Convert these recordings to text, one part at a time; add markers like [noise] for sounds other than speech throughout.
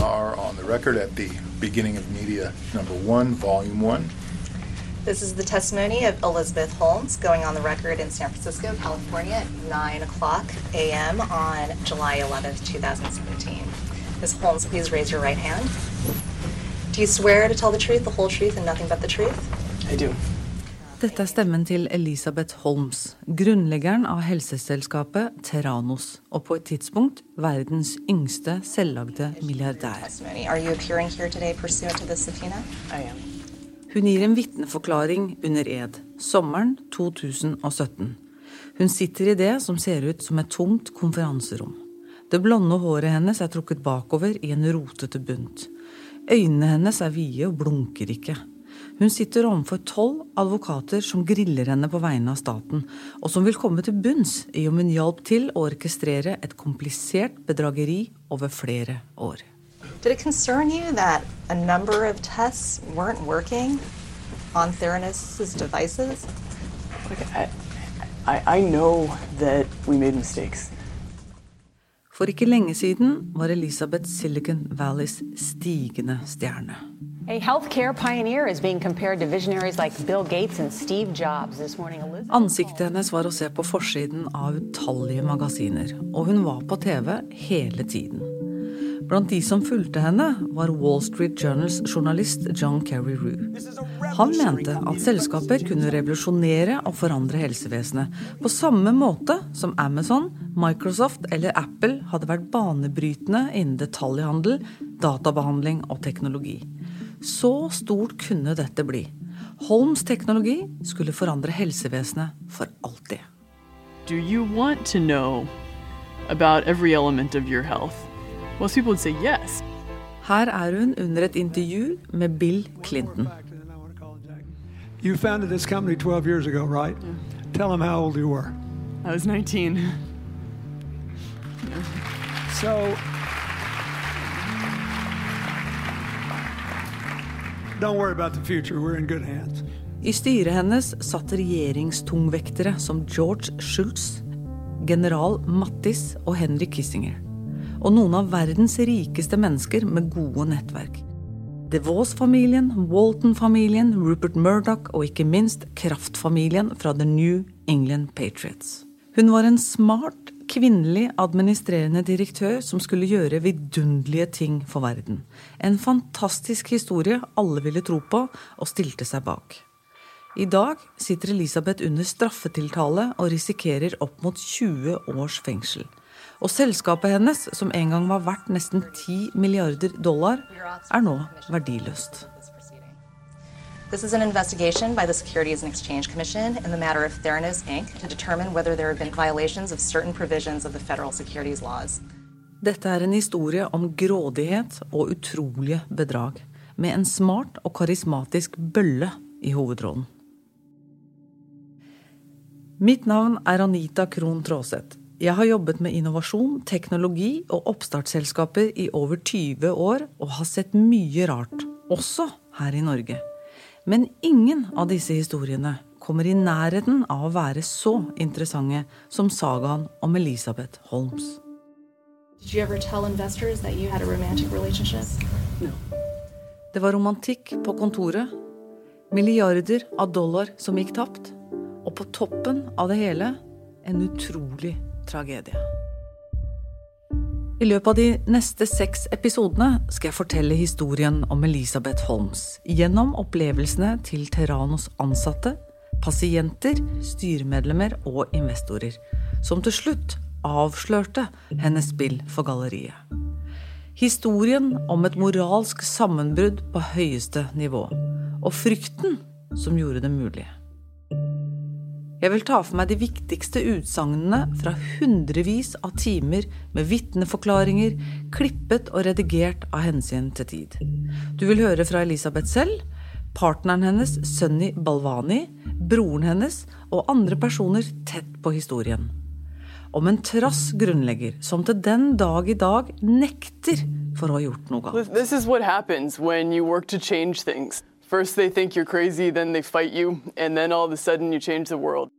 Are on the record at the beginning of media number one, volume one. This is the testimony of Elizabeth Holmes going on the record in San Francisco, California at 9 o'clock a.m. on July 11th, 2017. Ms. Holmes, please raise your right hand. Do you swear to tell the truth, the whole truth, and nothing but the truth? I do. Dette er stemmen til Elisabeth Holmes, grunnleggeren av helseselskapet Terranos, og på et tidspunkt verdens yngste selvlagde milliardær. Hun gir en vitneforklaring under ed, sommeren 2017. Hun sitter i det som ser ut som et tomt konferanserom. Det blonde håret hennes er trukket bakover i en rotete bunt. Øynene hennes er vide og blunker ikke. Hun sitter overfor tolv advokater som griller henne på vegne av staten, og som vil komme til bunns i om hun hjalp til å orkestrere et komplisert bedrageri over flere år. Did it concern you that a number of tests weren't working on Theranos' devices? Like I, I, I know that we made mistakes. For ikke lenge siden var Elisabeth Silicon Valleys stigende stjerne. A healthcare pioneer is being compared to visionaries like Bill Gates and Steve Jobs. This morning, Elizabeth Ansiktet hennes var å se på forsiden av utallige magasiner, og hun var på TV hele tiden. Blant de som fulgte henne, var Wall Street Journals journalist John Kerry Rue. Han mente at selskaper kunne revolusjonere og forandre helsevesenet, på samme måte som Amazon, Microsoft eller Apple hadde vært banebrytende innen detaljhandel, databehandling og teknologi. Så stort kunne dette bli. Holms teknologi skulle forandre helsevesenet for alltid. Do you want to know about every element of your health? Most people would say yes. Her er hun under et intervju med Bill Clinton. You founded this company 12 years ago, right? Tell them how old you were. I was 19. So, I styret hennes satt regjeringstungvektere som George Schultz, general Mattis og Henry Kissinger. Og noen av verdens rikeste mennesker med gode nettverk. DeVos-familien, Walton-familien, Rupert Murdoch og ikke minst kraftfamilien fra The New England Patriots. Hun var en smart, kvinnelig administrerende direktør som skulle gjøre vidunderlige ting for verden. En fantastisk historie alle ville tro på og stilte seg bak. I dag sitter Elisabeth under straffetiltale og risikerer opp mot 20 års fengsel. Og selskapet hennes, som en gang var verdt nesten 10 milliarder dollar, er nå verdiløst. This is an investigation by the Securities and Exchange Commission in the matter of Theranos Inc. to determine whether there have been violations of certain provisions of the federal securities laws. Dette er en historie om grådighet og utrolige bedrag, med en smart og karismatisk bølle i hovedrollen. Mitt navn er Anita Krohn Traaseth. Jeg har jobbet med innovasjon, teknologi og oppstartsselskaper i over 20 år og har sett mye rart, også her i Norge. Men ingen av disse historiene kommer i nærheten av å være så interessante som sagaen om Elisabeth Holmes. Det var romantikk på kontoret, milliarder av dollar som gikk tapt, og på toppen av det hele en utrolig tragedie. I løpet av de neste seks episodene skal jeg fortelle historien om Elisabeth Holmes gjennom opplevelsene til Terranos ansatte, pasienter, styremedlemmer og investorer, som til slutt avslørte hennes spill for galleriet. Historien om et moralsk sammenbrudd på høyeste nivå, og frykten som gjorde det mulig. Jeg vil ta for meg de viktigste utsagnene fra hundrevis av timer med vitneforklaringer, klippet og redigert av hensyn til tid. Du vil høre fra Elisabeth selv, partneren hennes Sunny Balvani, broren hennes og andre personer tett på historien. Om en trass grunnlegger som til den dag i dag nekter for å ha gjort noe galt. This is what happens when you work to change things. First they think you're crazy, then they fight you, and then all of a sudden you change the world.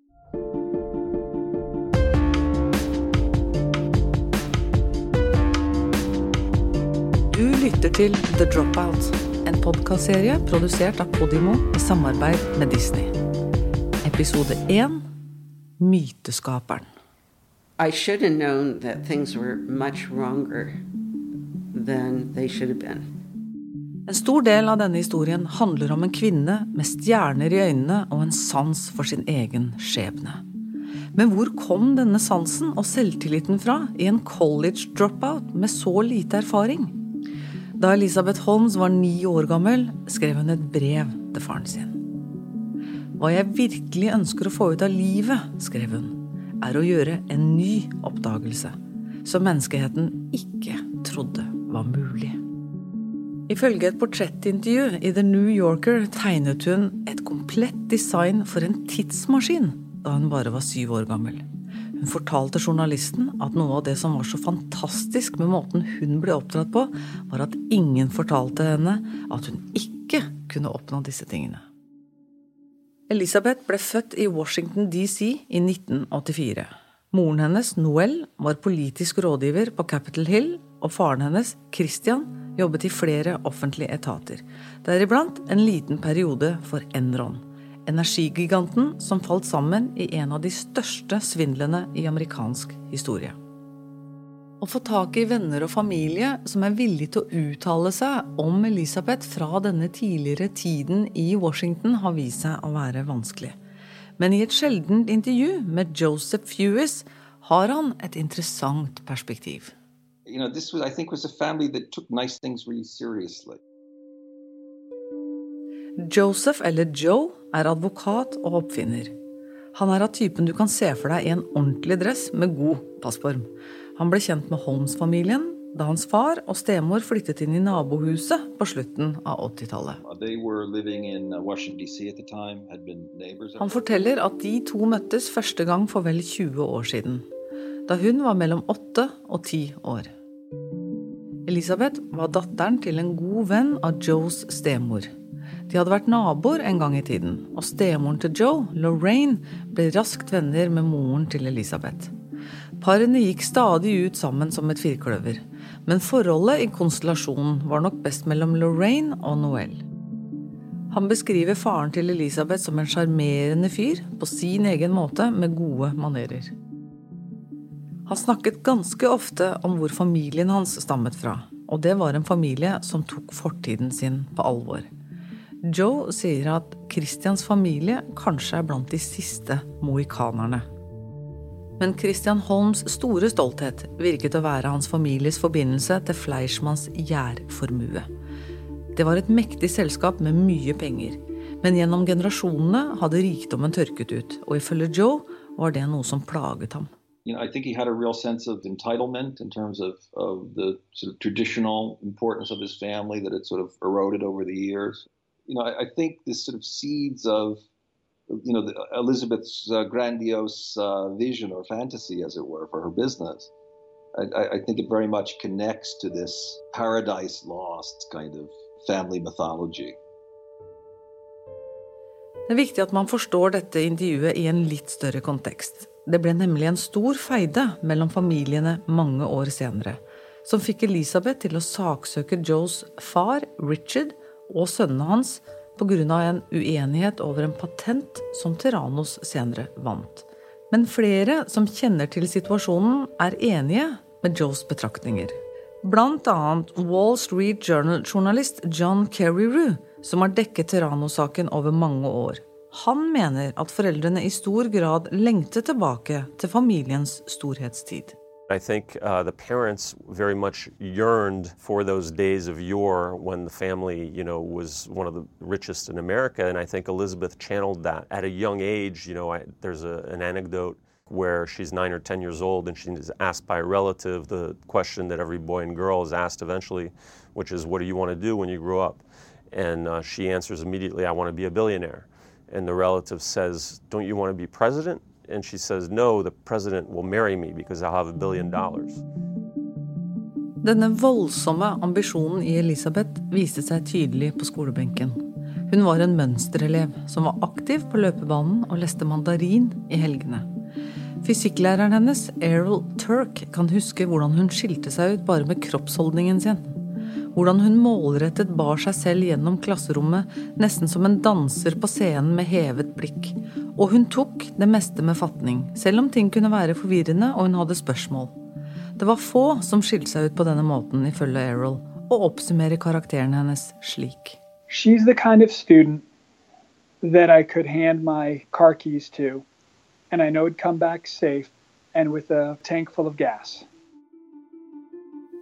Du lytter til The Dropout, en podkastserie produsert av Podimo i samarbeid med Disney. Episode 1 Myteskaperen. I should have known that things were much wronger than they should have been. En stor del av denne historien handler om en kvinne med stjerner i øynene og en sans for sin egen skjebne. Men hvor kom denne sansen og selvtilliten fra i en college dropout med så lite erfaring? Da Elisabeth Holmes var ni år gammel, skrev hun et brev til faren sin. Hva jeg virkelig ønsker å få ut av livet, skrev hun, er å gjøre en ny oppdagelse som menneskeheten ikke trodde var mulig. Ifølge et portrettintervju i The New Yorker tegnet hun et komplett design for en tidsmaskin da hun bare var syv år gammel. Hun fortalte journalisten at noe av det som var så fantastisk med måten hun ble oppdratt på, var at ingen fortalte henne at hun ikke kunne oppnå disse tingene. Elisabeth ble født i Washington DC i 1984. Moren hennes, Noel, var politisk rådgiver på Capitol Hill, og faren hennes, Christian, jobbet i flere offentlige etater, deriblant en liten periode for Enron energigiganten som falt sammen i en av de største svindlene i amerikansk historie. Å få tak i venner og familie som er villige til å uttale seg om Elisabeth fra denne tidligere tiden i Washington, har vist seg å være vanskelig. Men i et sjeldent intervju med Joseph Fewis har han et interessant perspektiv. You know, this was, I think, was a family that took nice things really seriously. Joseph, eller Joe, er advokat og oppfinner. Han er av typen du kan se for deg i en ordentlig dress med god passform. Han ble kjent med Holmes-familien da hans far og stemor flyttet inn i nabohuset på slutten av 80-tallet. Uh, Han forteller at de to møttes første gang for vel 20 år siden, da hun var mellom 8 og 10 år. Elisabeth var datteren til en god venn av Joes stemor. De hadde vært naboer en gang i tiden, og stemoren til Joe, Lorraine, ble raskt venner med moren til Elisabeth. Parene gikk stadig ut sammen som et firkløver, men forholdet i konstellasjonen var nok best mellom Lorraine og Noel. Han beskriver faren til Elisabeth som en sjarmerende fyr på sin egen måte med gode manerer. Han snakket ganske ofte om hvor familien hans stammet fra, og det var en familie som tok fortiden sin på alvor. Joe sier at Christians familie kanskje er blant de siste mohikanerne. Men Christian Holms store stolthet virket å være hans families forbindelse til Fleischmanns gjærformue. Det var et mektig selskap med mye penger, men gjennom generasjonene hadde rikdommen tørket ut, og ifølge Joe var det noe som plaget ham. You know, I think he had a real sense of entitlement in terms of, of the sort of traditional importance of his family that had sort of eroded over the years. you know, I, I, think this sort of seeds of, you know, the, Elizabeth's uh, grandiose uh, vision or fantasy, as it were, for her business. I, I, think it very much connects to this paradise lost kind of family mythology. Det er viktig at man forstår dette intervjuet i en litt større kontekst. Det ble nemlig en stor feide mellom familiene mange år senere, som fikk Elisabeth til å saksøke Joes far, Richard, og sønnene hans pga. en uenighet over en patent som Terranos senere vant. Men flere som kjenner til situasjonen, er enige med Joes betraktninger. Blant annet Wall Street Journal-journalist John Kerry som har dekket Terrano-saken over mange år. Han mener at foreldrene i stor grad lengter tilbake til familiens storhetstid. I think uh, the parents very much yearned for those days of yore when the family, you know, was one of the richest in America, and I think Elizabeth channeled that at a young age. You know, I, there's a, an anecdote where she's nine or ten years old and she's asked by a relative the question that every boy and girl is asked eventually, which is, "What do you want to do when you grow up?" And uh, she answers immediately, "I want to be a billionaire." And the relative says, "Don't you want to be president?" and she says, No, the president will marry me because I'll have a billion dollars. Denne voldsomme ambisjonen i Elisabeth viste seg tydelig på skolebenken. Hun var en mønsterelev som var aktiv på løpebanen og leste mandarin i helgene. Fysikklæreren hennes, Errol Turk, kan huske hvordan hun skilte seg ut bare med kroppsholdningen sin. Hvordan hun målrettet bar seg selv gjennom klasserommet, nesten som en danser på scenen med hevet blikk. Og hun tok det meste med fatning, selv om ting kunne være forvirrende og hun hadde spørsmål. Det var få som skilte seg ut på denne måten, ifølge Errol, og oppsummerer karakteren hennes slik. She's the kind of student that I could hand my car keys to, and I know it'd come back safe and with a tank full of gas.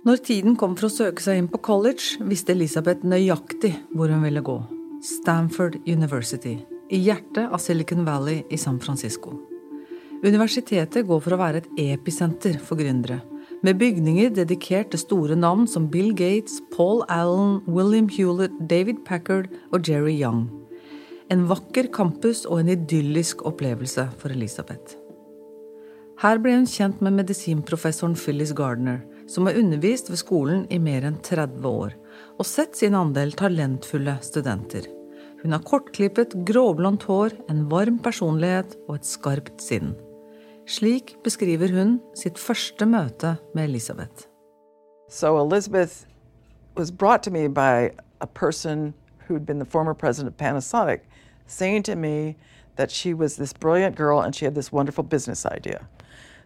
Når tiden kom for å søke seg inn på college, visste Elisabeth nøyaktig hvor hun ville gå. Stanford University, i hjertet av Silicon Valley i San Francisco. Universitetet går for å være et episenter for gründere, med bygninger dedikert til store navn som Bill Gates, Paul Allen, William Hewlett, David Packard og Jerry Young. En vakker campus og en idyllisk opplevelse for Elisabeth. Her ble hun kjent med medisinprofessoren Phyllis Gardner, som har undervist ved skolen i mer enn 30 år, og sett sin andel talentfulle studenter. Hun har kortklippet, gråblondt hår, en varm personlighet og et skarpt sinn. Slik beskriver hun sitt første møte med Elisabeth. So Elizabeth was brought to me by a person who'd been the former president of Panasonic, saying to me that she was this brilliant girl and she had this wonderful business idea.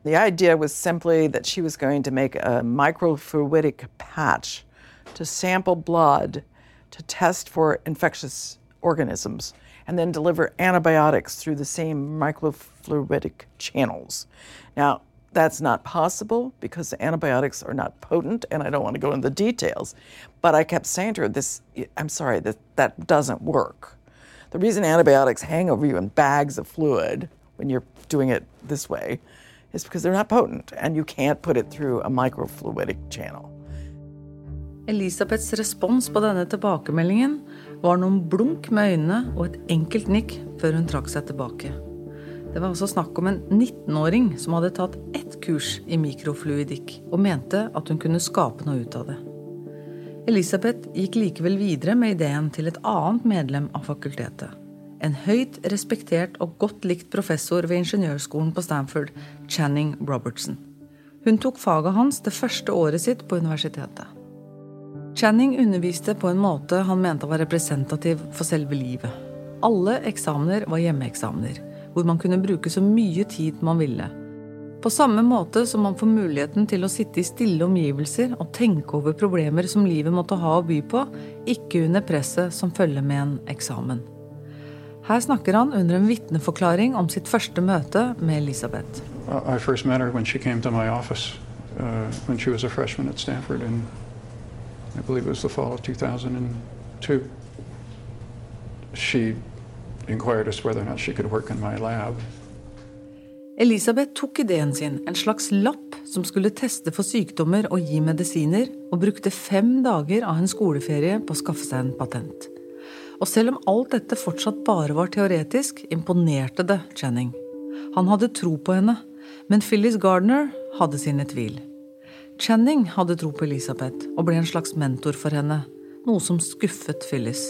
The idea was simply that she was going to make a microfluidic patch to sample blood to test for infectious organisms and then deliver antibiotics through the same microfluidic channels. Now, that's not possible because antibiotics are not potent, and I don't want to go into the details. But I kept saying to her, "This, I'm sorry, that that doesn't work. The reason antibiotics hang over you in bags of fluid when you're doing it this way is because they're not potent and you can't put it through a microfluidic channel. Elisabeths respons på denne tilbakemeldingen var noen blunk med øynene og et enkelt nikk før hun trakk seg tilbake. Det var også snakk om en 19-åring som hadde tatt ett kurs i mikrofluidikk og mente at hun kunne skape noe ut av det. Elisabeth gikk likevel videre med ideen til et annet medlem av fakultetet en høyt respektert og godt likt professor ved ingeniørskolen på Stanford, Channing Robertson. Hun tok faget hans det første året sitt på universitetet. Channing underviste på en måte han mente var representativ for selve livet. Alle eksamener var hjemmeeksamener, hvor man kunne bruke så mye tid man ville. På samme måte som man får muligheten til å sitte i stille omgivelser og tenke over problemer som livet måtte ha å by på, ikke under presset som følger med en eksamen. Her snakker han under en vitneforklaring om sitt første møte med Elisabeth. I first met her when she came to my office uh, when she was a freshman at Stanford in, I believe it was the fall of 2002. She inquired as whether or not she could work in my lab. Elisabeth tok ideen sin, en slags lapp som skulle teste for sykdommer og gi medisiner, og brukte fem dager av en skoleferie på å skaffe seg en patent. Og selv om alt dette fortsatt bare var teoretisk, imponerte det Channing. Han hadde tro på henne, men Phyllis Gardner hadde sine tvil. Channing hadde tro på Elisabeth og ble en slags mentor for henne, noe som skuffet Phyllis.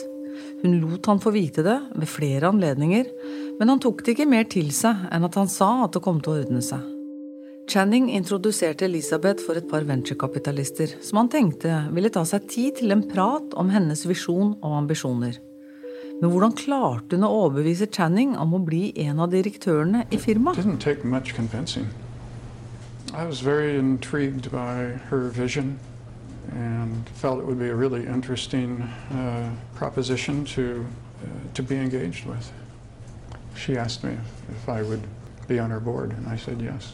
Hun lot han få vite det ved flere anledninger, men han tok det ikke mer til seg enn at han sa at det kom til å ordne seg. Channing introduserte Elisabeth for et par venturekapitalister som han tenkte ville ta seg tid til en prat om hennes visjon og ambisjoner. Men hvordan klarte hun å overbevise Channing om å bli en av direktørene i firmaet? I was very intrigued by her vision and felt it would be a really interesting uh, proposition to, uh, to be engaged with. She asked me if I would be on her board, and I said yes.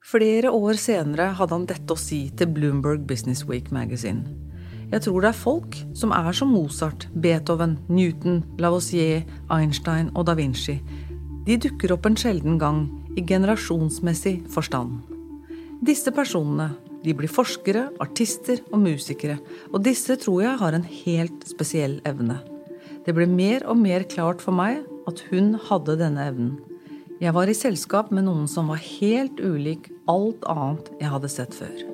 Flere år senere hadde han dette å si til Bloomberg Business Week Magazine. Jeg tror det er folk som er som Mozart, Beethoven, Newton, Lavoisier, Einstein og da Vinci. De dukker opp en sjelden gang i generasjonsmessig forstand. Disse personene de blir forskere, artister og musikere, og disse tror jeg har en helt spesiell evne. Det ble mer og mer klart for meg at hun hadde denne evnen. Jeg var i selskap med noen som var helt ulik alt annet jeg hadde sett før.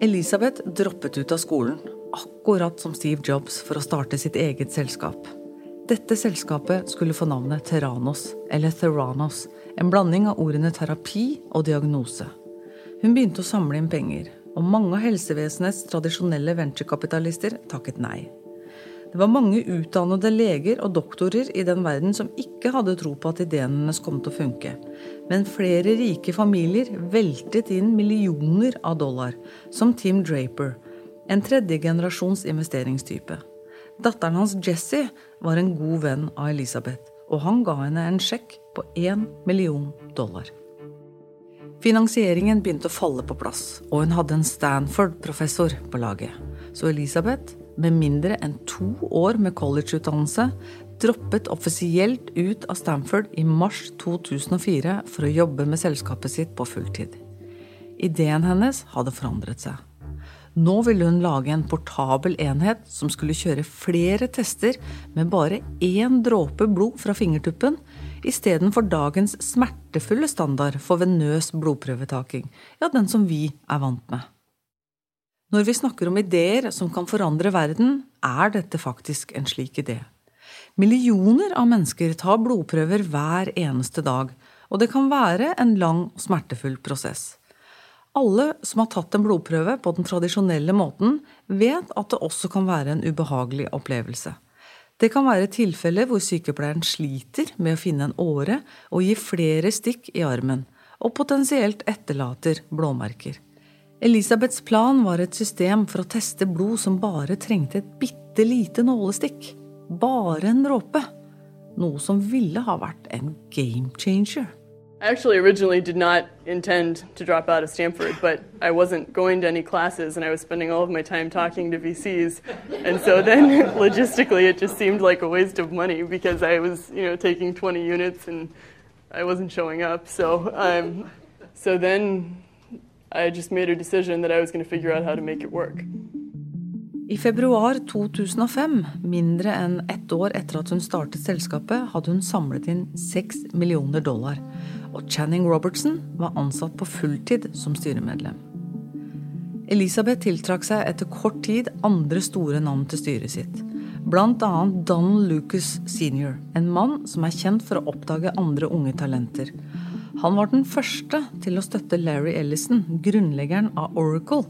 Elisabeth droppet ut av skolen, akkurat som Steve Jobs, for å starte sitt eget selskap. Dette selskapet skulle få navnet Terranos, eller Theranos, en blanding av ordene terapi og diagnose. Hun begynte å samle inn penger, og mange av helsevesenets tradisjonelle venturekapitalister takket nei. Det var mange utdannede leger og doktorer i den verden som ikke hadde tro på at ideen hennes kom til å funke. Men flere rike familier veltet inn millioner av dollar, som Tim Draper, en tredjegenerasjons investeringstype. Datteren hans Jesse var en god venn av Elisabeth, og han ga henne en sjekk på én million dollar. Finansieringen begynte å falle på plass, og hun hadde en Stanford-professor på laget. Så Elisabeth med mindre enn to år med collegeutdannelse, droppet offisielt ut av Stanford i mars 2004 for å jobbe med selskapet sitt på fulltid. Ideen hennes hadde forandret seg. Nå ville hun lage en portabel enhet som skulle kjøre flere tester med bare én dråpe blod fra fingertuppen, istedenfor dagens smertefulle standard for venøs blodprøvetaking, ja, den som vi er vant med. Når vi snakker om ideer som kan forandre verden, er dette faktisk en slik idé. Millioner av mennesker tar blodprøver hver eneste dag, og det kan være en lang og smertefull prosess. Alle som har tatt en blodprøve på den tradisjonelle måten, vet at det også kan være en ubehagelig opplevelse. Det kan være tilfeller hvor sykepleieren sliter med å finne en åre og gi flere stikk i armen, og potensielt etterlater blåmerker. Elisabeths plan var et system for å teste blod som bare trengte et bitte lite nålestikk. Bare en dråpe. Noe som ville ha vært en game changer. I actually originally did not intend to drop out of Stanford, but I wasn't going to any classes and I was spending all of my time talking to VCs. And so then [laughs] logistically it just seemed like a waste of money because I was, you know, taking 20 units and I wasn't showing up. So um, so then I just made a decision that I was going to figure out how to make it work. I februar 2005, mindre enn ett år etter at hun startet selskapet, hadde hun samlet inn 6 millioner dollar, og Channing Robertson var ansatt på fulltid som styremedlem. Elisabeth tiltrakk seg etter kort tid andre store navn til styret sitt. Annet Donald Lucas senior, en mann som er kjent for å oppdage andre unge talenter. Han var den første til å støtte Larry Ellison, grunnleggeren av Oracle,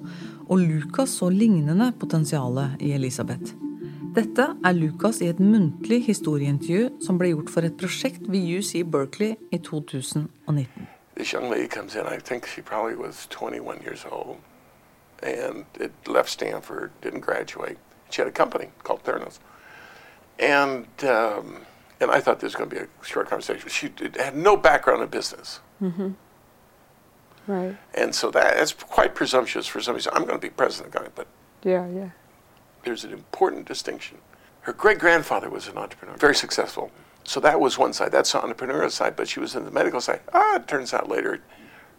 og Lucas så lignende potensialet i Elisabeth. Dette er Lucas i et muntlig historieintervju som ble gjort for et prosjekt ved UC Berkeley i 2019. This young lady comes in, I think she probably was 21 years old, and it left Stanford, didn't graduate. She had a company called Theranos. And um, and I thought this was going to be a short conversation. She had no background in business. Mm-hmm. Right. And so that, that's quite presumptuous for somebody to say, I'm going to be president of but yeah, yeah. there's an important distinction. Her great grandfather was an entrepreneur, very successful. So that was one side. That's the entrepreneurial side, but she was in the medical side. Ah, it turns out later,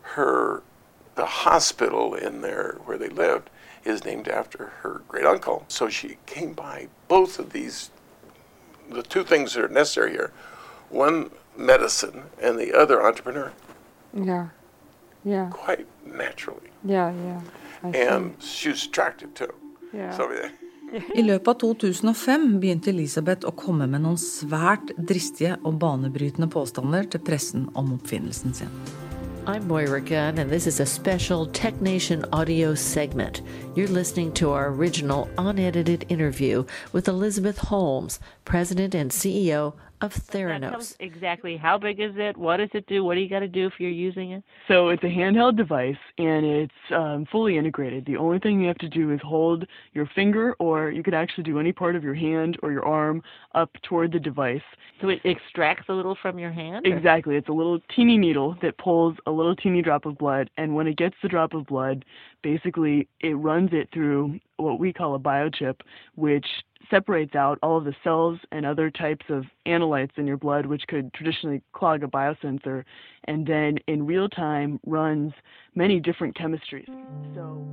her the hospital in there where they lived is named after her great uncle. So she came by both of these the two things that are necessary here one medicine and the other entrepreneur Yeah. Yeah. quite naturally Yeah, yeah. I and see. she's attractive too Yeah. so [laughs] I løpet av 2005 begynte Elisabeth å komme med noen svært dristige og banebrytende påstander til pressen om oppfinnelsen sin. I'm Moira Gunn, and this is a special Tech Nation audio segment. You're listening to our original unedited interview with Elizabeth Holmes, President and CEO of Theranos. Tell us exactly how big is it? What does it do? What do you got to do if you're using it? So it's a handheld device and it's um, fully integrated. The only thing you have to do is hold your finger, or you could actually do any part of your hand or your arm up toward the device. So it extracts a little from your hand? or- Exactly. It's a little teeny needle that pulls a little teeny drop of blood, and when it gets the drop of blood, basically it runs it through what we call a biochip, which separates out all of the cells and other types of analytes in your blood, which could traditionally clog a biosensor, and then in real time runs many different chemistries. So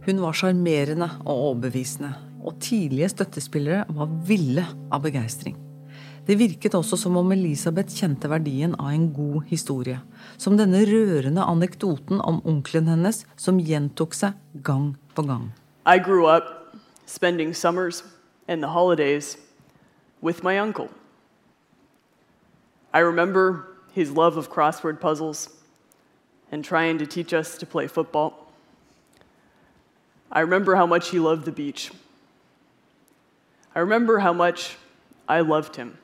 Hun var sjarmerende og overbevisende, og tidlige støttespillere var ville av begeistring. Det virket også som om Elisabeth kjente verdien av en god historie. Som denne rørende anekdoten om onkelen hennes som gjentok seg gang på gang. I grew up spending summers and the holidays with my uncle. I remember his love of crossword puzzles and trying to teach us to play football. I remember how much he loved the beach. I remember how much I loved him.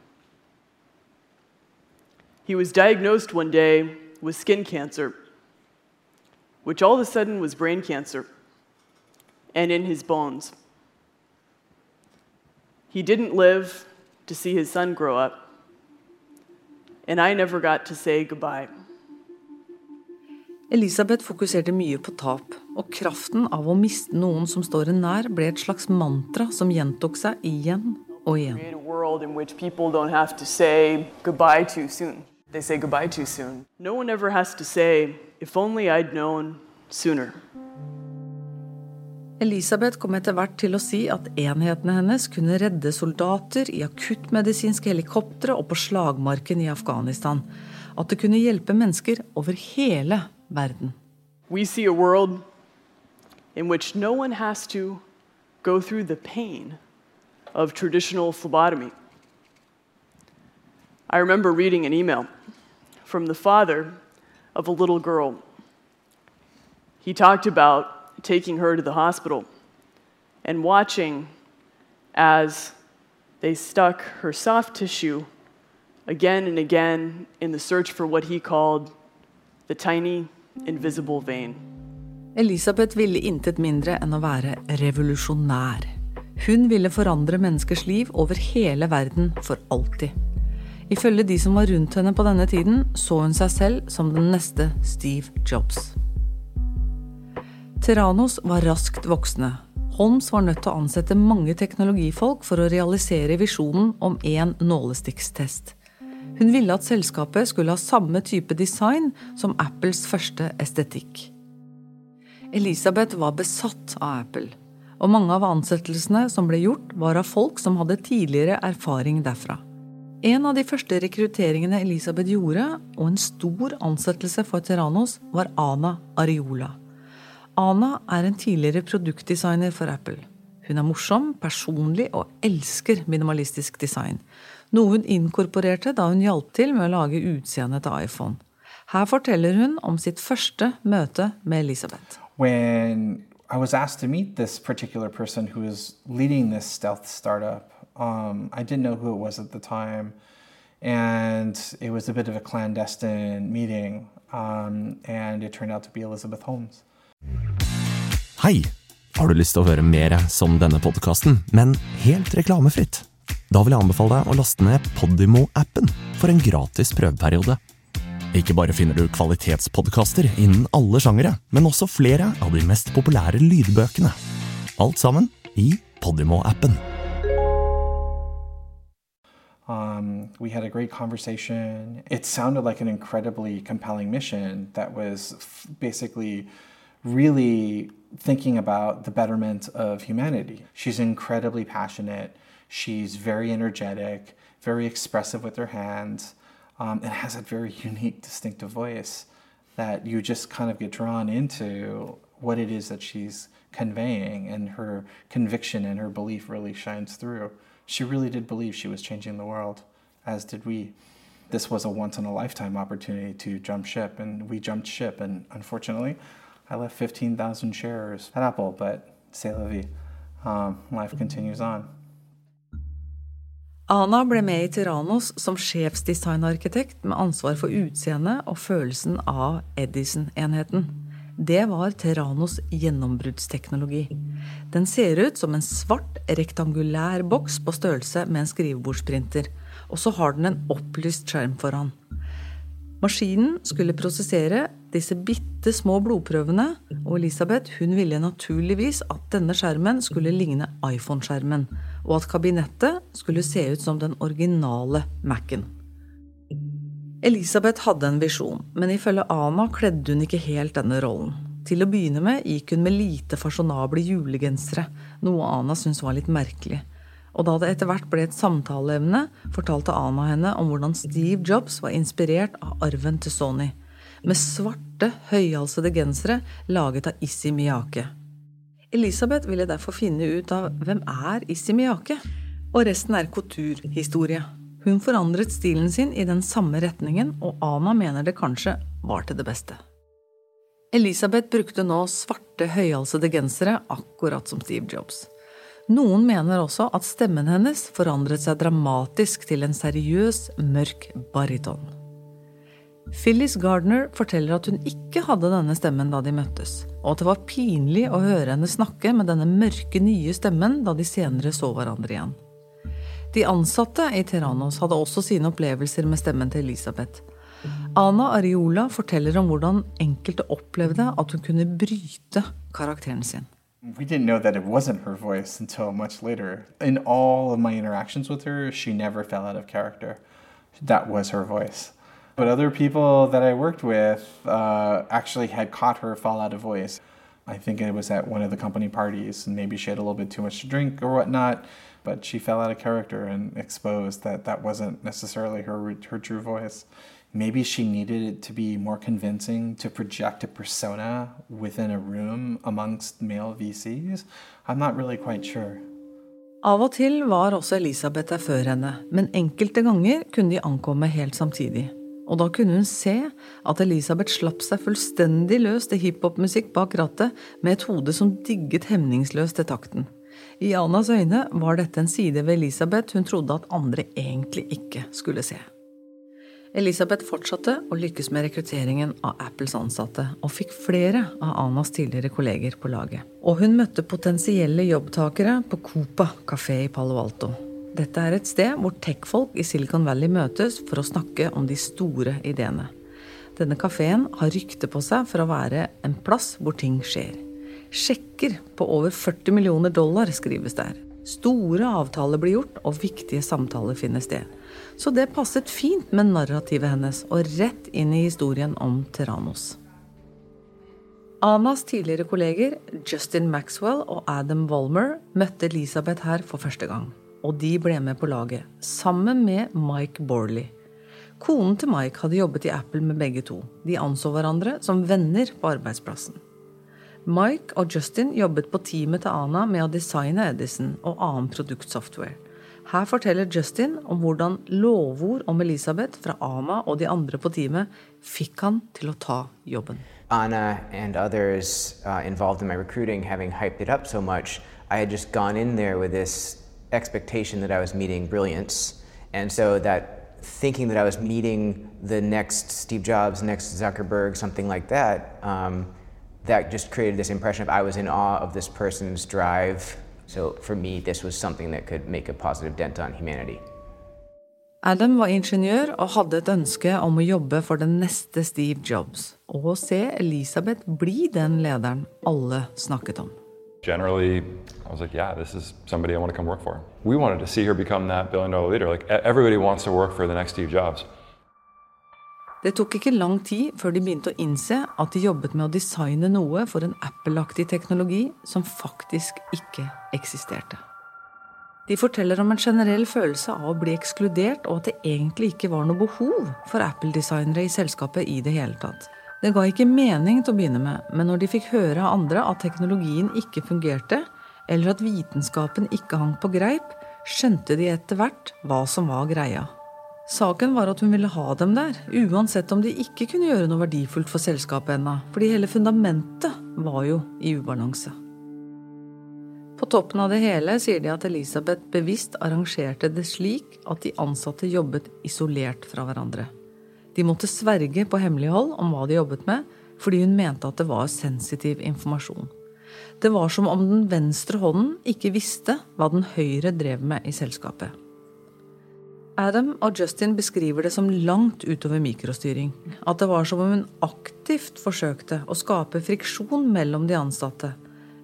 He was diagnosed one day with skin cancer, which all of a sudden was brain cancer and in his bones. He didn't live to see his son grow up, and I never got to say goodbye. Elisabeth fokuserte mye på tap, og kraften av å miste noen som står en nær, ble et slags mantra som gjentok seg igjen og igjen. Create a world in which people don't have to say goodbye too soon. They say goodbye too soon. No one ever has to say, if only I'd known sooner. Elisabeth kom etter hvert til å si at enhetene hennes kunne redde soldater i akuttmedisinske helikoptre og på slagmarken i Afghanistan. At det kunne hjelpe mennesker over hele verden. We see a world in which no one has to go through the pain of traditional phlebotomy. I remember reading an email from the father of a little girl. He talked about taking her to the hospital and watching as they stuck her soft tissue again and again in the search for what he called the tiny invisible vein. Elisabeth ville intet mindre enn å være revolusjonær. Hun ville forandre menneskers liv over hele verden for alltid. Ifølge de som var rundt henne på denne tiden, så hun seg selv som den neste Steve Jobs. Terranos var raskt voksne. Holmes var nødt til å ansette mange teknologifolk for å realisere visjonen om én nålestikkstest. Hun ville at selskapet skulle ha samme type design som Apples første estetikk. Elisabeth var besatt av Apple, og mange av ansettelsene som ble gjort, var av folk som hadde tidligere erfaring derfra. En av de første rekrutteringene Elisabeth gjorde, og en stor ansettelse for Terranos, var Ana Ariola. Ana er en tidligere produktdesigner for Apple. Hun er morsom, personlig og elsker minimalistisk design. Noe hun inkorporerte da hun hjalp til med å lage utseendet til iPhone. Her forteller hun om sitt første møte med Elisabeth. when I was asked to meet this particular person who was leading this stealth startup, um, I didn't know who it was at the time. And it was a bit of a clandestine meeting. Um, and it turned out to be Elizabeth Holmes. Hei! Har du lyst til å høre mer som denne podkasten, men helt reklamefritt? Da vil jeg anbefale deg å laste ned Podimo-appen for en gratis prøveperiode. Ikke bare finner du kvalitetspodkaster innen alle sjangere, men også flere av de mest populære lydbøkene. Alt sammen i Podimo-appen. Um, we had a great conversation. It sounded like an incredibly compelling mission that was basically really thinking about the betterment of humanity. She's incredibly passionate. She's very energetic, very expressive with her hands, um, and has a very [laughs] unique, distinctive voice that you just kind of get drawn into what it is that she's conveying, and her conviction and her belief really shines through. She really did believe she was changing the world, as did we. This was a once in a lifetime opportunity to jump ship, and we jumped ship. And unfortunately, I left 15,000 shares at Apple, but c'est la vie. Um, life continues on. Ana ble med i Tyrannos som sjefsdesignarkitekt med ansvar for utseendet og følelsen av Edison-enheten. Det var Terranos gjennombruddsteknologi. Den ser ut som en svart, rektangulær boks på størrelse med en skrivebordsprinter. Og så har den en opplyst skjerm foran. Maskinen skulle prosessere disse bitte små blodprøvene, og Elisabeth hun ville naturligvis at denne skjermen skulle ligne iPhone-skjermen, og at kabinettet skulle se ut som den originale Mac-en. Elisabeth hadde en visjon, men ifølge Ana kledde hun ikke helt denne rollen. Til å begynne med gikk hun med lite fasjonable julegensere, noe Ana syntes var litt merkelig. Og da det etter hvert ble et samtaleemne, fortalte Ana henne om hvordan Steve Jobs var inspirert av arven til Sony, med svarte, høyhalsede gensere laget av Issi Miyake. Elisabeth ville derfor finne ut av hvem er Issi Miyake, og resten er couture-historie. Hun forandret stilen sin i den samme retningen, og Ana mener det kanskje var til det beste. Elisabeth brukte nå svarte, høyhalsede gensere, akkurat som Steve Jobs. Noen mener også at stemmen hennes forandret seg dramatisk til en seriøs, mørk bariton. Phyllis Gardner forteller at hun ikke hadde denne stemmen da de møttes, og at det var pinlig å høre henne snakke med denne mørke, nye stemmen da de senere så hverandre igjen. De ansatte i Terranos hadde også sine opplevelser med stemmen til Elisabeth. Ana Ariola forteller om hvordan enkelte opplevde at hun kunne bryte karakteren sin. We didn't know that it wasn't her voice until much later. In all of my interactions with her, she never fell out of character. That was her voice. But other people that I worked with uh, actually had caught her fall out of voice. I think it was at one of the company parties, and maybe she had a little bit too much to drink or whatnot but she fell out of character and exposed that that wasn't necessarily her her true voice. Maybe she needed to be more convincing to project a persona within a room amongst male VCs. I'm not really quite sure. Av og til var også Elisabeth der før henne, men enkelte ganger kunne de ankomme helt samtidig. Og da kunne hun se at Elisabeth slapp seg fullstendig løs til hiphopmusikk bak rattet, med et hode som digget hemningsløst til takten. I Anas øyne var dette en side ved Elisabeth hun trodde at andre egentlig ikke skulle se. Elisabeth fortsatte å lykkes med rekrutteringen av Apples ansatte, og fikk flere av Anas tidligere kolleger på laget. Og hun møtte potensielle jobbtakere på Copa kafé i Palo Alto. Dette er et sted hvor tech-folk i Silicon Valley møtes for å snakke om de store ideene. Denne kafeen har rykte på seg for å være en plass hvor ting skjer. Sjekker på over 40 millioner dollar skrives der. Store avtaler blir gjort, og viktige samtaler finner sted. Så det passet fint med narrativet hennes, og rett inn i historien om Terranos. Anas tidligere kolleger Justin Maxwell og Adam Walmer møtte Elisabeth her for første gang. Og de ble med på laget, sammen med Mike Borley. Konen til Mike hadde jobbet i Apple med begge to. De anså hverandre som venner på arbeidsplassen. Mike og Justin jobbet på teamet til Ana med å designe Edison og annen produktsoftware. Her forteller Justin om hvordan lovord om Elisabeth fra Ana og de andre på teamet fikk han til å ta jobben. Anna and others uh, involved in my recruiting having hyped it up so much, I had just gone in there with this expectation that I was meeting brilliance. And so that thinking that I was meeting the next Steve Jobs, next Zuckerberg, something like that, um, that just created this impression of I was in awe of this person's drive. So for me, this was something that could make a positive dent on humanity. Adam var ingeniør og hadde et ønske om å jobbe for den neste Steve Jobs, og å se Elisabeth bli den lederen alle snakket om. Generally, I was like, yeah, this is somebody I want to come work for. We wanted to see her become that billion dollar leader. Like everybody wants to work for the next Steve Jobs. Det tok ikke lang tid før de begynte å innse at de jobbet med å designe noe for en Apple-aktig teknologi som faktisk ikke eksisterte. De forteller om en generell følelse av å bli ekskludert, og at det egentlig ikke var noe behov for Apple-designere i selskapet i det hele tatt. Det ga ikke mening til å begynne med, men når de fikk høre av andre at teknologien ikke fungerte, eller at vitenskapen ikke hang på greip, skjønte de etter hvert hva som var greia. Saken var at hun ville ha dem der, uansett om de ikke kunne gjøre noe verdifullt for selskapet ennå, fordi hele fundamentet var jo i ubalanse. På toppen av det hele sier de at Elisabeth bevisst arrangerte det slik at de ansatte jobbet isolert fra hverandre. De måtte sverge på hemmelighold om hva de jobbet med, fordi hun mente at det var sensitiv informasjon. Det var som om den venstre hånden ikke visste hva den høyre drev med i selskapet. Adam og Justin beskriver det som langt utover mikrostyring. At det var som om hun aktivt forsøkte å skape friksjon mellom de ansatte.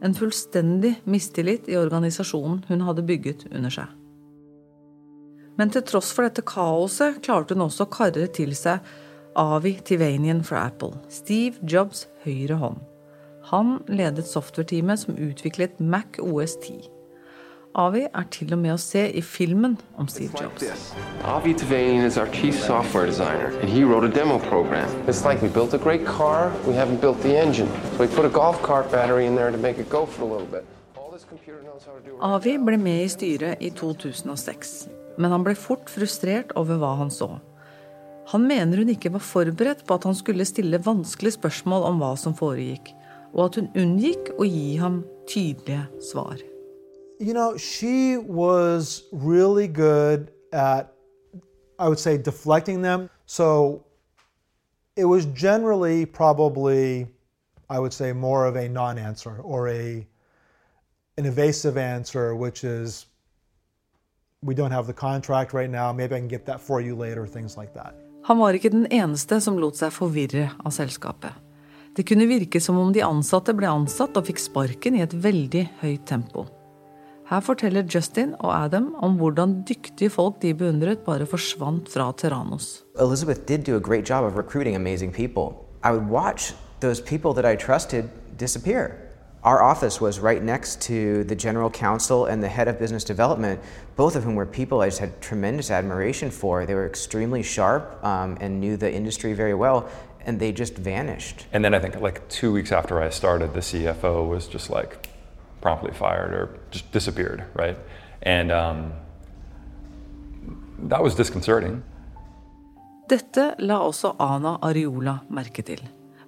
En fullstendig mistillit i organisasjonen hun hadde bygget under seg. Men til tross for dette kaoset klarte hun også å karre til seg Avi Tivanian fra Apple, Steve Jobs høyre hånd. Han ledet software-teamet som utviklet Mac OS 10. Avi er til og med å se i filmen om Steve Jobs. Avi Tavanian is our chief software designer, and he wrote a demo program. It's like we built a great car, we haven't built the engine. So we put a golf cart battery in there to make it go for a little bit. Avi ble med i styret i 2006, men han ble fort frustrert over hva han så. Han mener hun ikke var forberedt på at han skulle stille vanskelige spørsmål om hva som foregikk, og at hun unngikk å gi ham tydelige svar. You know, she was really good at, I would say, deflecting them. So it was generally probably, I would say, more of a non answer or a, an evasive answer, which is, we don't have the contract right now, maybe I can get that for you later, things like that. Han var ikke den eneste som lot seg forvirre av selskapet. Det kunne virke som om de ansatte ble ansatt og fikk sparken i et veldig høyt tempo. Her forteller Justin og Adam om hvordan dyktige folk de beundret, bare forsvant fra Terranos. Elizabeth did do a great job of recruiting amazing people. I would watch those people that I trusted disappear. Our office was right next to the general counsel and the head of business development, both of whom were people I just had tremendous admiration for. They were extremely sharp um, and knew the industry very well, and they just vanished. And then I think like two weeks after I started, the CFO was just like, promptly fired or just disappeared, right? And um, that was disconcerting. Dette la også Ana Ariola merke til.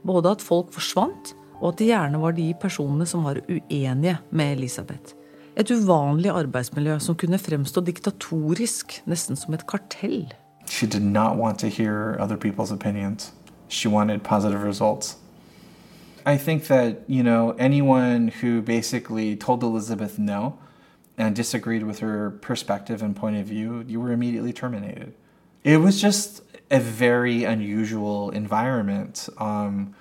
Både at folk forsvant, og at det gjerne var de personene som var uenige med Elisabeth. Et uvanlig arbeidsmiljø som kunne fremstå diktatorisk, nesten som et kartell. She did not want to hear other people's opinions. She wanted positive results. I think that, you know, anyone who basically told Elizabeth no and disagreed with her perspective and point of view, you were immediately terminated. It was just a very unusual environment. Um,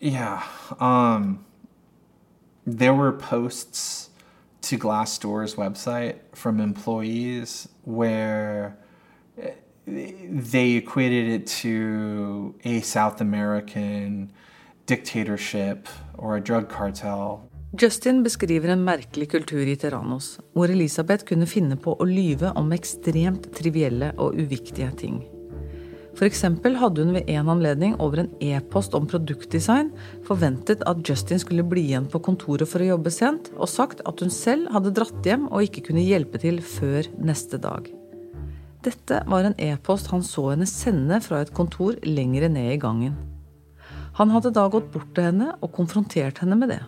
yeah. Um, there were posts to Glassdoor's website from employees where they equated it to a South American dictatorship or a drug cartel. Justin beskriver en merkelig kultur i Terranos, hvor Elisabeth kunne finne på å lyve om ekstremt trivielle og uviktige ting. F.eks. hadde hun ved en anledning over en e-post om produktdesign forventet at Justin skulle bli igjen på kontoret for å jobbe sent, og sagt at hun selv hadde dratt hjem og ikke kunne hjelpe til før neste dag. Dette var en e-post han så henne sende fra et kontor lengre ned i gangen. Han hadde da gått bort til henne og konfrontert henne med det.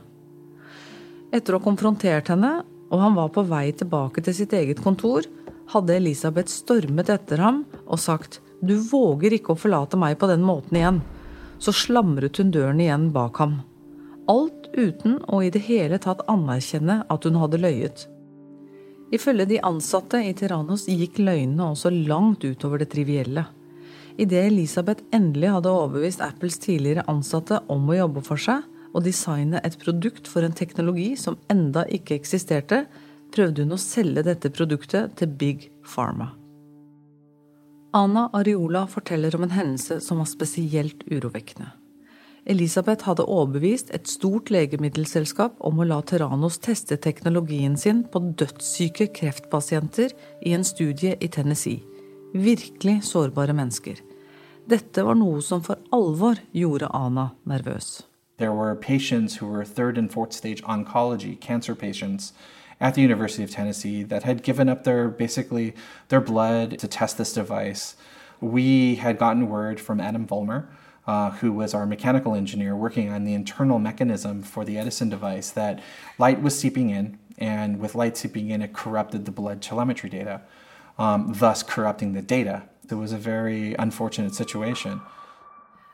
Etter å ha konfrontert henne, og han var på vei tilbake til sitt eget kontor, hadde Elisabeth stormet etter ham og sagt du våger ikke å forlate meg på den måten igjen. Så slamret hun døren igjen bak ham. Alt uten å i det hele tatt anerkjenne at hun hadde løyet. Ifølge de ansatte i Tiranos gikk løgnene også langt utover det trivielle. Idet Elisabeth endelig hadde overbevist Apples tidligere ansatte om å jobbe for seg og designe et produkt for en teknologi som enda ikke eksisterte, prøvde hun å selge dette produktet til Big Pharma. Anna Ariola forteller om en hendelse som var spesielt urovekkende. Elisabeth hadde overbevist et stort legemiddelselskap om å la Terranos teste teknologien sin på dødssyke kreftpasienter i en studie i Tennessee. Virkelig sårbare mennesker. Dette var noe som for alvor gjorde Ana nervøs. There were patients who were third and fourth stage oncology cancer patients at the University of Tennessee that had given up their basically their blood to test this device. We had gotten word from Adam Vollmer, uh, who was our mechanical engineer working on the internal mechanism for the Edison device, that light was seeping in, and with light seeping in, it corrupted the blood telemetry data, um, thus corrupting the data. It was a very unfortunate situation.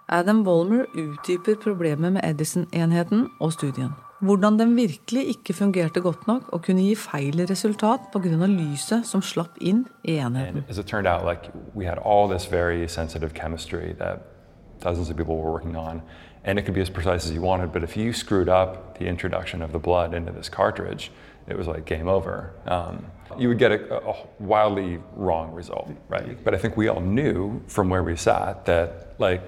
Adam Wolmer utdyper problemet med Edison-enheten og studien. Hvordan den virkelig ikke fungerte godt nok og kunne gi feil resultat pga. lyset som slapp inn i enheten. As it turned out, like we had all this very sensitive chemistry that dozens of people were working on, and it could be as precise as you wanted. But if you screwed up the introduction of the blood into this cartridge, it was like game over. Um, you would get a, a, wildly wrong result, right? But I think we all knew from where we sat that, like,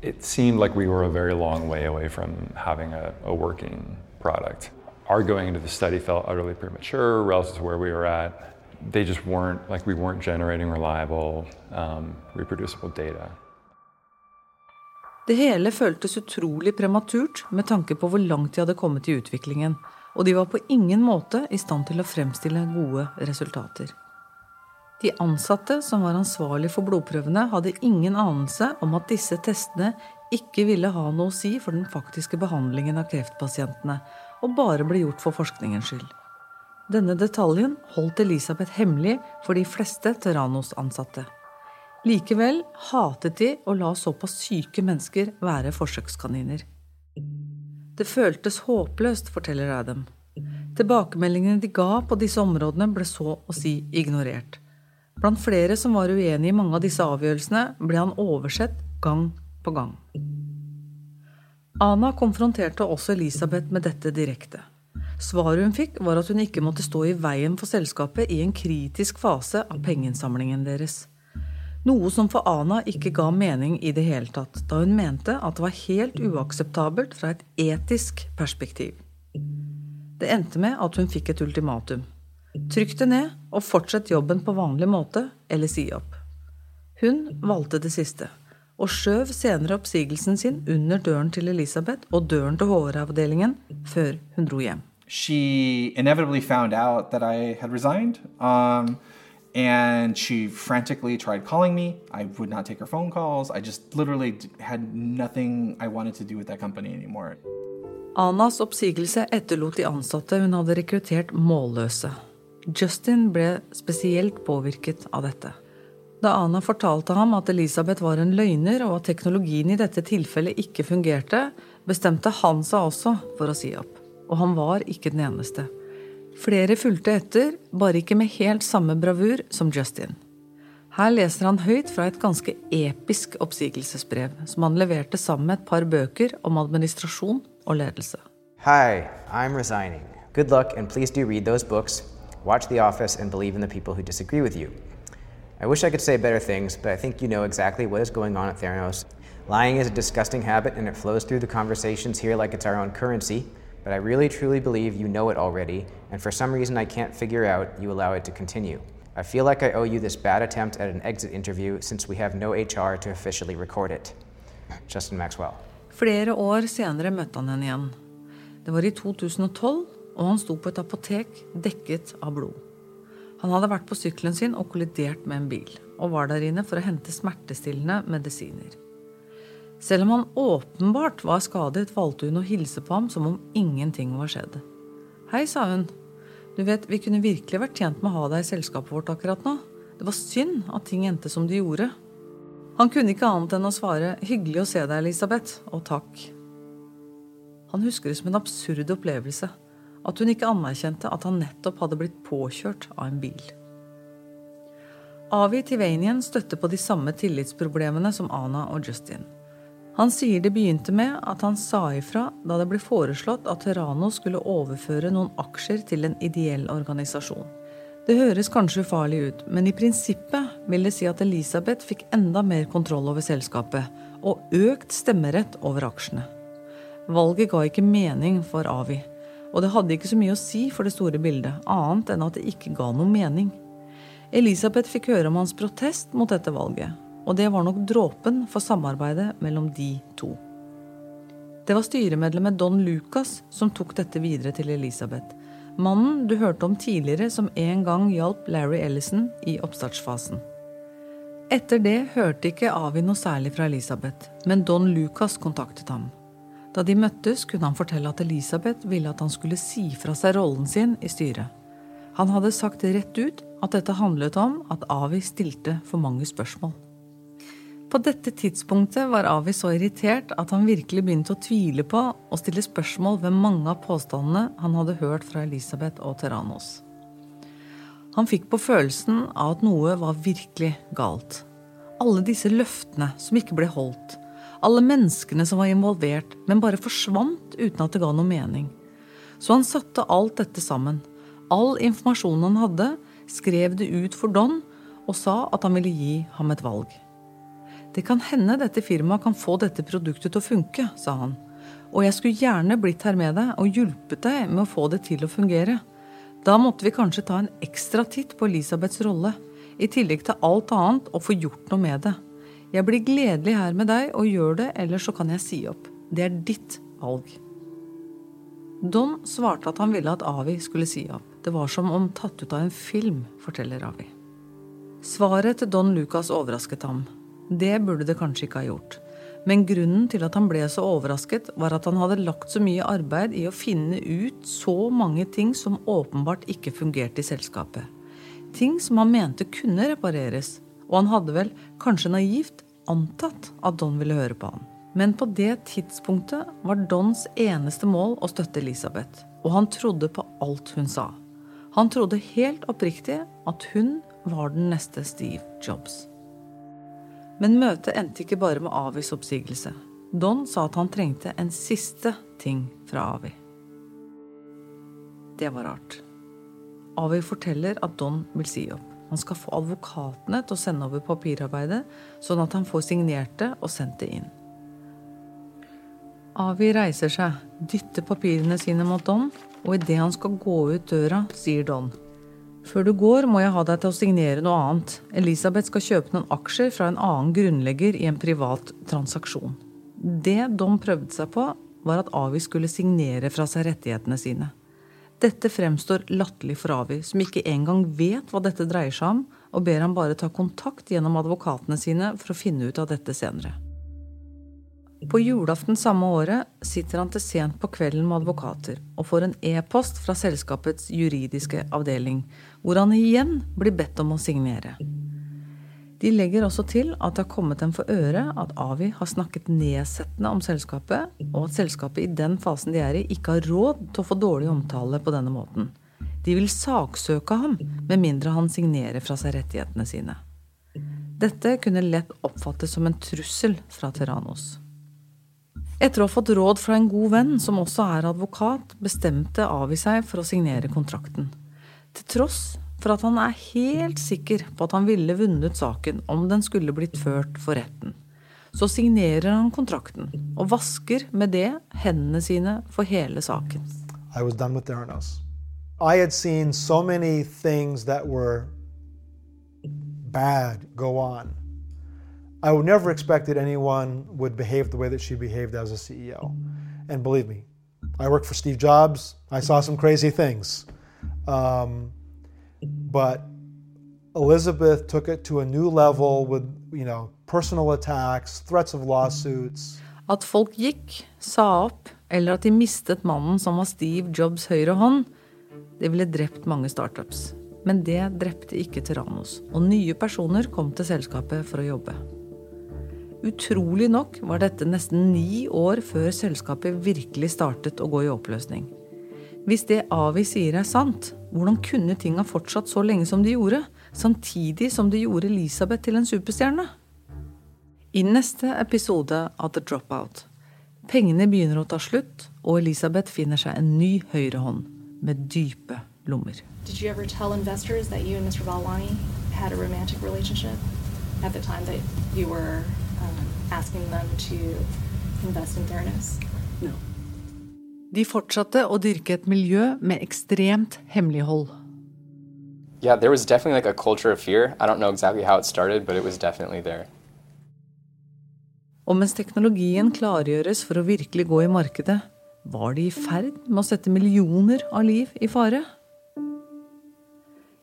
it seemed like we were a very long way away from having a, a working product. Our going into the study felt utterly premature relative to where we were at. They just weren't, like, we weren't generating reliable, um, reproducible data. Det hele føltes utrolig prematurt med tanke på hvor langt de hadde kommet i utviklingen, og de var på ingen måte i stand til å fremstille gode resultater. De ansatte som var ansvarlig for blodprøvene, hadde ingen anelse om at disse testene ikke ville ha noe å si for den faktiske behandlingen av kreftpasientene, og bare ble gjort for forskningens skyld. Denne detaljen holdt Elisabeth hemmelig for de fleste Terranos-ansatte. Likevel hatet de å la såpass syke mennesker være forsøkskaniner. Det føltes håpløst, forteller Adam. Tilbakemeldingene de ga på disse områdene, ble så å si ignorert. Blant flere som var uenig i mange av disse avgjørelsene, ble han oversett gang på gang. Ana konfronterte også Elisabeth med dette direkte. Svaret hun fikk, var at hun ikke måtte stå i veien for selskapet i en kritisk fase av pengeinnsamlingen deres. Noe som for Ana ikke ga mening i det hele tatt, da hun mente at det var helt uakseptabelt fra et etisk perspektiv. Det endte med at hun fikk et ultimatum. Trykk det ned og fortsett jobben på vanlig måte, eller si opp. Hun valgte det siste, og skjøv senere oppsigelsen sin under døren til Elisabeth og døren til HR-avdelingen før hun dro hjem. She inevitably found out that I had. Um, and she frantically tried calling me. I would not take her phone calls. I just literally had nothing I wanted to do with that company anymore. Anas oppsigelse etterlot de ansatte hun hadde rekruttert, målløse. Justin ble spesielt påvirket av dette. Da Ana fortalte ham at Elisabeth var en løgner, og at teknologien i dette tilfellet ikke fungerte, bestemte han seg også for å si opp. Og han var ikke den eneste. Flere fulgte etter, bare ikke med helt samme bravur som Justin. Her leser han høyt fra et ganske episk oppsigelsesbrev, som han leverte sammen med et par bøker om administrasjon og ledelse. Hi, I'm resigning. Good luck, and please do read those books. Watch The Office and believe in the people who disagree with you. I wish I could say better things, but I think you know exactly what is going on at Theranos. Lying is a disgusting habit, and it flows through the conversations here like it's our own currency. But I really truly believe you know it already, and for some reason I can't figure out, you allow it to continue. I feel like I owe you this bad attempt at an exit interview since we have no HR to officially record it. Justin Maxwell. Flere år senere møtte han henne igjen. Det var i 2012, og han sto på et apotek dekket av blod. Han hadde vært på sykkelen sin og kollidert med en bil, og var der inne for å hente smertestillende medisiner. Selv om han åpenbart var skadet, valgte hun å hilse på ham som om ingenting var skjedd. Hei, sa hun. Du vet, vi kunne virkelig vært tjent med å ha deg i selskapet vårt akkurat nå. Det var synd at ting endte som de gjorde. Han kunne ikke annet enn å svare hyggelig å se deg, Elisabeth, og takk. Han husker det som en absurd opplevelse. At hun ikke anerkjente at han nettopp hadde blitt påkjørt av en bil. Avi Tivanian støtter på de samme tillitsproblemene som Ana og Justin. Han sier det begynte med at han sa ifra da det ble foreslått at Terrano skulle overføre noen aksjer til en ideell organisasjon. Det høres kanskje ufarlig ut, men i prinsippet vil det si at Elisabeth fikk enda mer kontroll over selskapet, og økt stemmerett over aksjene. Valget ga ikke mening for Avi, og det hadde ikke så mye å si for det store bildet, annet enn at det ikke ga noe mening. Elisabeth fikk høre om hans protest mot dette valget, og det var nok dråpen for samarbeidet mellom de to. Det var styremedlemmet Don Lucas som tok dette videre til Elisabeth. Mannen du hørte om tidligere som en gang hjalp Larry Ellison i oppstartsfasen. Etter det hørte ikke Avi noe særlig fra Elisabeth, men Don Lucas kontaktet ham. Da de møttes, kunne han fortelle at Elisabeth ville at han skulle si fra seg rollen sin i styret. Han hadde sagt rett ut at dette handlet om at Avi stilte for mange spørsmål. På dette tidspunktet var Avi så irritert at han virkelig begynte å tvile på og stille spørsmål ved mange av påstandene han hadde hørt fra Elisabeth og Terranos. Han fikk på følelsen av at noe var virkelig galt. Alle disse løftene som ikke ble holdt. Alle menneskene som var involvert, men bare forsvant uten at det ga noe mening. Så han satte alt dette sammen. All informasjonen han hadde, skrev det ut for Don og sa at han ville gi ham et valg. Det kan hende dette firmaet kan få dette produktet til å funke, sa han. Og jeg skulle gjerne blitt her med deg og hjulpet deg med å få det til å fungere. Da måtte vi kanskje ta en ekstra titt på Elisabeths rolle, i tillegg til alt annet, og få gjort noe med det. Jeg blir gledelig her med deg og gjør det, ellers så kan jeg si opp. Det er ditt valg. Don svarte at han ville at Avi skulle si opp. Det var som om tatt ut av en film, forteller Avi. Svaret til Don Lucas overrasket ham. Det burde det kanskje ikke ha gjort. Men grunnen til at han ble så overrasket, var at han hadde lagt så mye arbeid i å finne ut så mange ting som åpenbart ikke fungerte i selskapet. Ting som han mente kunne repareres, og han hadde vel, kanskje naivt, antatt at Don ville høre på han. Men på det tidspunktet var Dons eneste mål å støtte Elisabeth, og han trodde på alt hun sa. Han trodde helt oppriktig at hun var den neste Steve Jobs. Men møtet endte ikke bare med Avis oppsigelse. Don sa at han trengte en siste ting fra Avi. Det var rart. Avi forteller at Don vil si opp. Han skal få advokatene til å sende over papirarbeidet, sånn at han får signert det og sendt det inn. Avi reiser seg, dytter papirene sine mot Don, og idet han skal gå ut døra, sier Don før du går, må jeg ha deg til å signere noe annet. Elisabeth skal kjøpe noen aksjer fra en annen grunnlegger i en privat transaksjon. Det Dom prøvde seg på, var at Avi skulle signere fra seg rettighetene sine. Dette fremstår latterlig for Avi, som ikke engang vet hva dette dreier seg om, og ber ham bare ta kontakt gjennom advokatene sine for å finne ut av dette senere. På julaften samme året sitter han til sent på kvelden med advokater og får en e-post fra selskapets juridiske avdeling, hvor han igjen blir bedt om å signere. De legger også til at det har kommet dem for øre at Avi har snakket nedsettende om selskapet, og at selskapet i den fasen de er i, ikke har råd til å få dårlig omtale på denne måten. De vil saksøke ham med mindre han signerer fra seg rettighetene sine. Dette kunne lett oppfattes som en trussel fra Terranos. Etter å ha fått råd fra en god venn, som også er advokat, bestemte Avi seg for å signere kontrakten. Til tross for at han er helt sikker på at han ville vunnet saken om den skulle blitt ført for retten. Så signerer han kontrakten, og vasker med det hendene sine for hele saken. I was done with Theranos. I had seen so many things that were bad go on. I would never expected anyone would behave the way that she behaved as a CEO. And believe me, I worked for Steve Jobs. I saw some crazy things. Um, but Elizabeth took it to a new level with, you know, personal attacks, threats of lawsuits. At folk gikk, sa opp, eller at de mistet mannen som var Steve Jobs høyre hånd, det ville drept mange startups. Men det drepte ikke Tyrannos, og nye personer kom til selskapet for å jobbe. Utrolig nok var dette nesten ni år før selskapet virkelig startet å gå i oppløsning. Hvis det Avi sier er sant, hvordan kunne ting ha fortsatt så lenge som de gjorde, samtidig som det gjorde Elisabeth til en superstjerne? I neste episode av The Dropout. Pengene begynner å ta slutt, og Elisabeth finner seg en ny høyrehånd med dype lommer. Did you ever tell investors that you and Mr. Balwani had a romantic relationship at the time that you were asking them to invest in fairness. No. De fortsatte å dyrke et miljø med ekstremt hemmelighold. Yeah, there was definitely like a culture of fear. I don't know exactly how it started, but it was definitely there. Og mens teknologien klargjøres for å virkelig gå i markedet, var de i ferd med å sette millioner av liv i fare?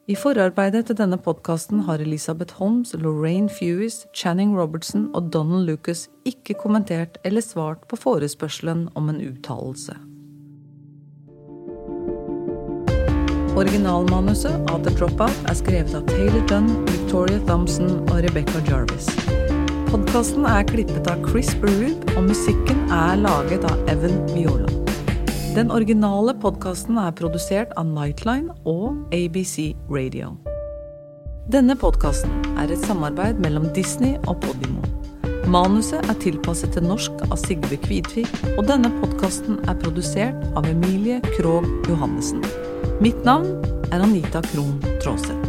I forarbeidet til denne podkasten har Elisabeth Holmes, Lorraine Fewis, Channing Robertson og Donald Lucas ikke kommentert eller svart på forespørselen om en uttalelse. Originalmanuset av The Dropout er skrevet av Taylor Dunn, Victoria Thompson og Rebecca Jarvis. Podkasten er klippet av Chris Berube, og musikken er laget av Evan Viola. Den originale podkasten er produsert av Nightline og ABC Radio. Denne podkasten er et samarbeid mellom Disney og Podimo. Manuset er tilpasset til norsk av Sigve Kvidvik, og denne podkasten er produsert av Emilie Krogh Johannessen. Mitt navn er Anita Krohn Traaseth.